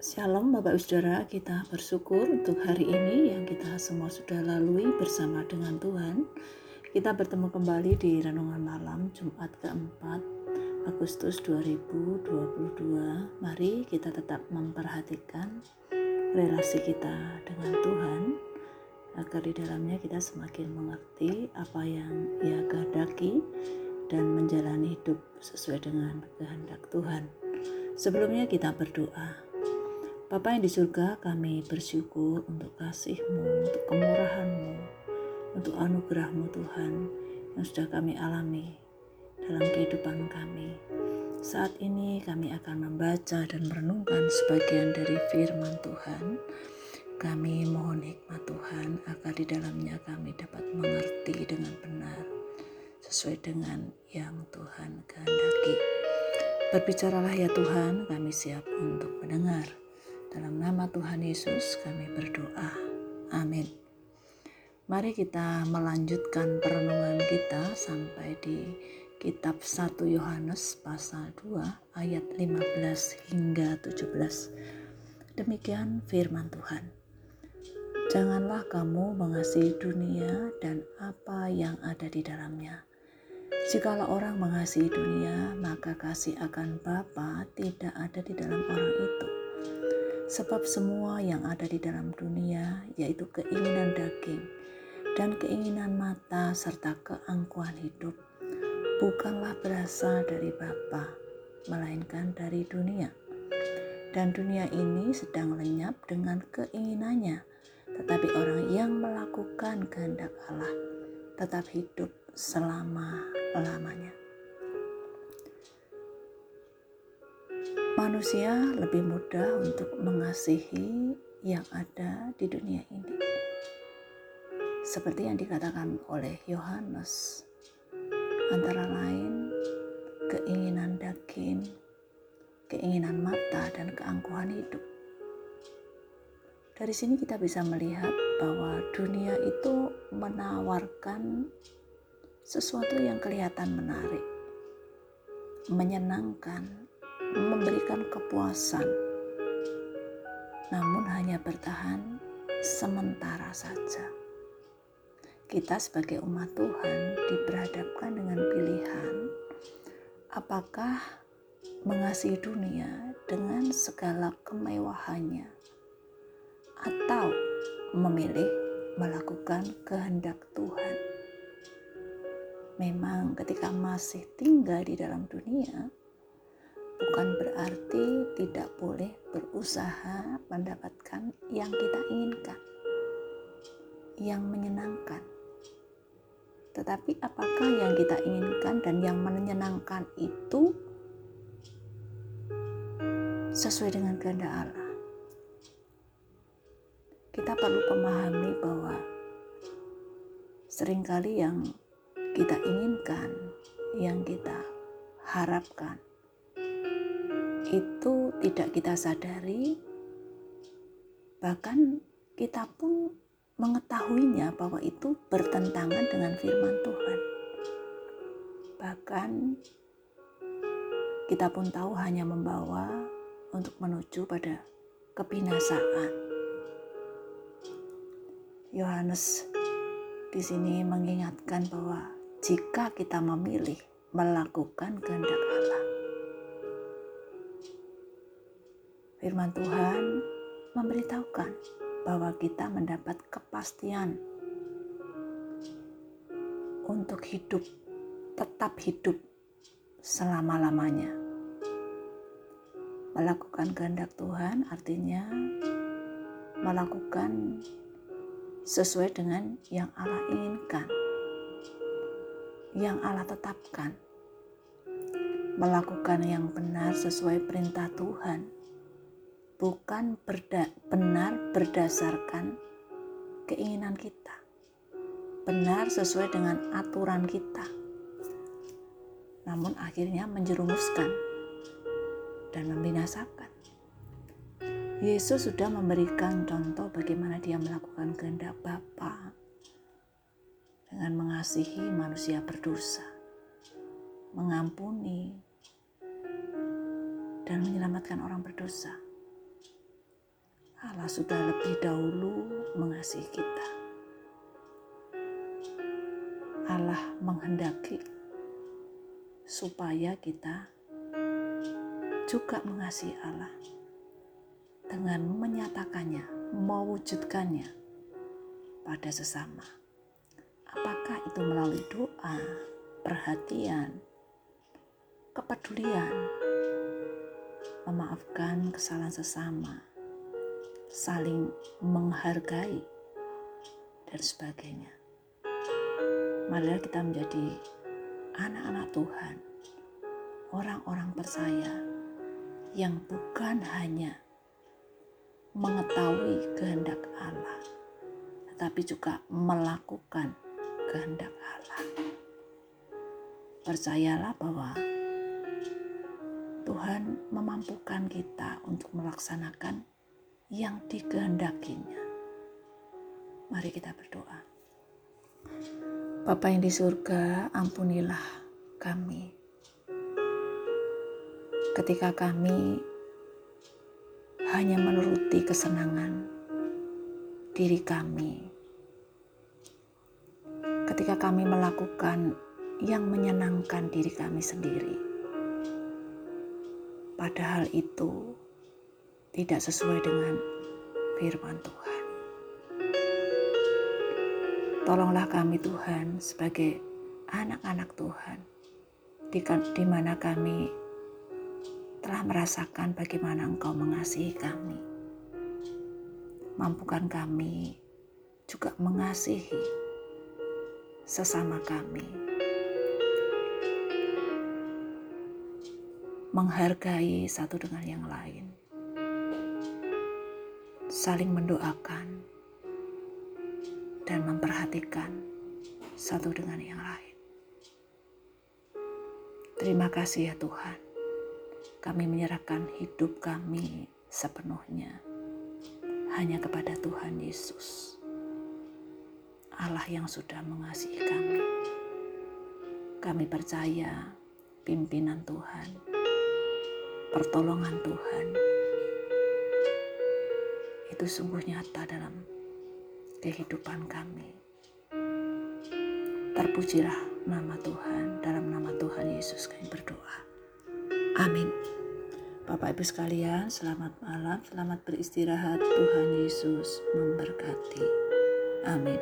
Shalom Bapak Ibu Saudara, kita bersyukur untuk hari ini yang kita semua sudah lalui bersama dengan Tuhan. Kita bertemu kembali di Renungan Malam Jumat keempat Agustus 2022. Mari kita tetap memperhatikan relasi kita dengan Tuhan agar di dalamnya kita semakin mengerti apa yang Ia kehendaki dan menjalani hidup sesuai dengan kehendak Tuhan. Sebelumnya kita berdoa. Bapa yang di surga, kami bersyukur untuk kasih-Mu, untuk kemurahan-Mu, untuk anugerah-Mu Tuhan yang sudah kami alami dalam kehidupan kami. Saat ini kami akan membaca dan merenungkan sebagian dari firman Tuhan. Kami mohon hikmat Tuhan agar di dalamnya kami dapat mengerti dengan benar sesuai dengan yang Tuhan kehendaki. Berbicaralah ya Tuhan, kami siap untuk mendengar. Dalam nama Tuhan Yesus kami berdoa. Amin. Mari kita melanjutkan perenungan kita sampai di kitab 1 Yohanes pasal 2 ayat 15 hingga 17. Demikian firman Tuhan. Janganlah kamu mengasihi dunia dan apa yang ada di dalamnya. Jikalau orang mengasihi dunia, maka kasih akan Bapa tidak ada di dalam orang itu. Sebab semua yang ada di dalam dunia, yaitu keinginan daging dan keinginan mata serta keangkuhan hidup, bukanlah berasal dari Bapa, melainkan dari dunia. Dan dunia ini sedang lenyap dengan keinginannya, tetapi orang yang melakukan kehendak Allah tetap hidup selama-lamanya. Manusia lebih mudah untuk mengasihi yang ada di dunia ini. Seperti yang dikatakan oleh Yohanes, antara lain keinginan daging, keinginan mata, dan keangkuhan hidup. Dari sini kita bisa melihat bahwa dunia itu menawarkan sesuatu yang kelihatan menarik, menyenangkan, memberikan kepuasan, namun hanya bertahan sementara saja. Kita sebagai umat Tuhan diperhadapkan dengan pilihan apakah mengasihi dunia dengan segala kemewahannya atau memilih melakukan kehendak Tuhan. Memang ketika masih tinggal di dalam dunia, bukan berarti tidak boleh berusaha mendapatkan yang kita inginkan, yang menyenangkan. Tetapi, apakah yang kita inginkan dan yang menyenangkan itu sesuai dengan kehendak Allah? Kita perlu memahami bahwa sering kali yang kita inginkan, yang kita harapkan, itu tidak kita sadari, bahkan kita pun mengetahuinya bahwa itu bertentangan dengan firman Tuhan. Bahkan kita pun tahu hanya membawa untuk menuju pada kebinasaan. Yohanes di sini mengingatkan bahwa jika kita memilih melakukan kehendak Allah, Firman Tuhan memberitahukan bahwa kita mendapat kepastian untuk hidup, tetap hidup selama-lamanya. Melakukan kehendak Tuhan artinya melakukan sesuai dengan yang Allah inginkan, yang Allah tetapkan. Melakukan yang benar sesuai perintah Tuhan bukan berda benar berdasarkan keinginan kita, benar sesuai dengan aturan kita, namun akhirnya menjerumuskan dan membinasakan. Yesus sudah memberikan contoh bagaimana dia melakukan kehendak Bapa dengan mengasihi manusia berdosa, mengampuni, dan menyelamatkan orang berdosa Allah sudah lebih dahulu mengasihi kita. Allah menghendaki supaya kita juga mengasihi Allah dengan menyatakannya, mewujudkannya pada sesama. Apakah itu melalui doa, perhatian, kepedulian, memaafkan kesalahan sesama, saling menghargai, dan sebagainya. Marilah kita menjadi anak-anak Tuhan, orang-orang percaya yang bukan hanya mengetahui kehendak Allah, tetapi juga melakukan kehendak Allah. Percayalah bahwa Tuhan memampukan kita untuk melaksanakan yang dikehendakinya. Mari kita berdoa. Bapa yang di surga, ampunilah kami. Ketika kami hanya menuruti kesenangan diri kami, ketika kami melakukan yang menyenangkan diri kami sendiri Padahal itu tidak sesuai dengan firman Tuhan. Tolonglah kami Tuhan sebagai anak-anak Tuhan, di, mana kami telah merasakan bagaimana Engkau mengasihi kami. Mampukan kami juga mengasihi sesama kami menghargai satu dengan yang lain, saling mendoakan, dan memperhatikan satu dengan yang lain. Terima kasih ya Tuhan, kami menyerahkan hidup kami sepenuhnya hanya kepada Tuhan Yesus, Allah yang sudah mengasihi kami. Kami percaya pimpinan Tuhan pertolongan Tuhan itu sungguh nyata dalam kehidupan kami. Terpujilah nama Tuhan, dalam nama Tuhan Yesus kami berdoa. Amin. Bapak Ibu sekalian, selamat malam, selamat beristirahat. Tuhan Yesus memberkati. Amin.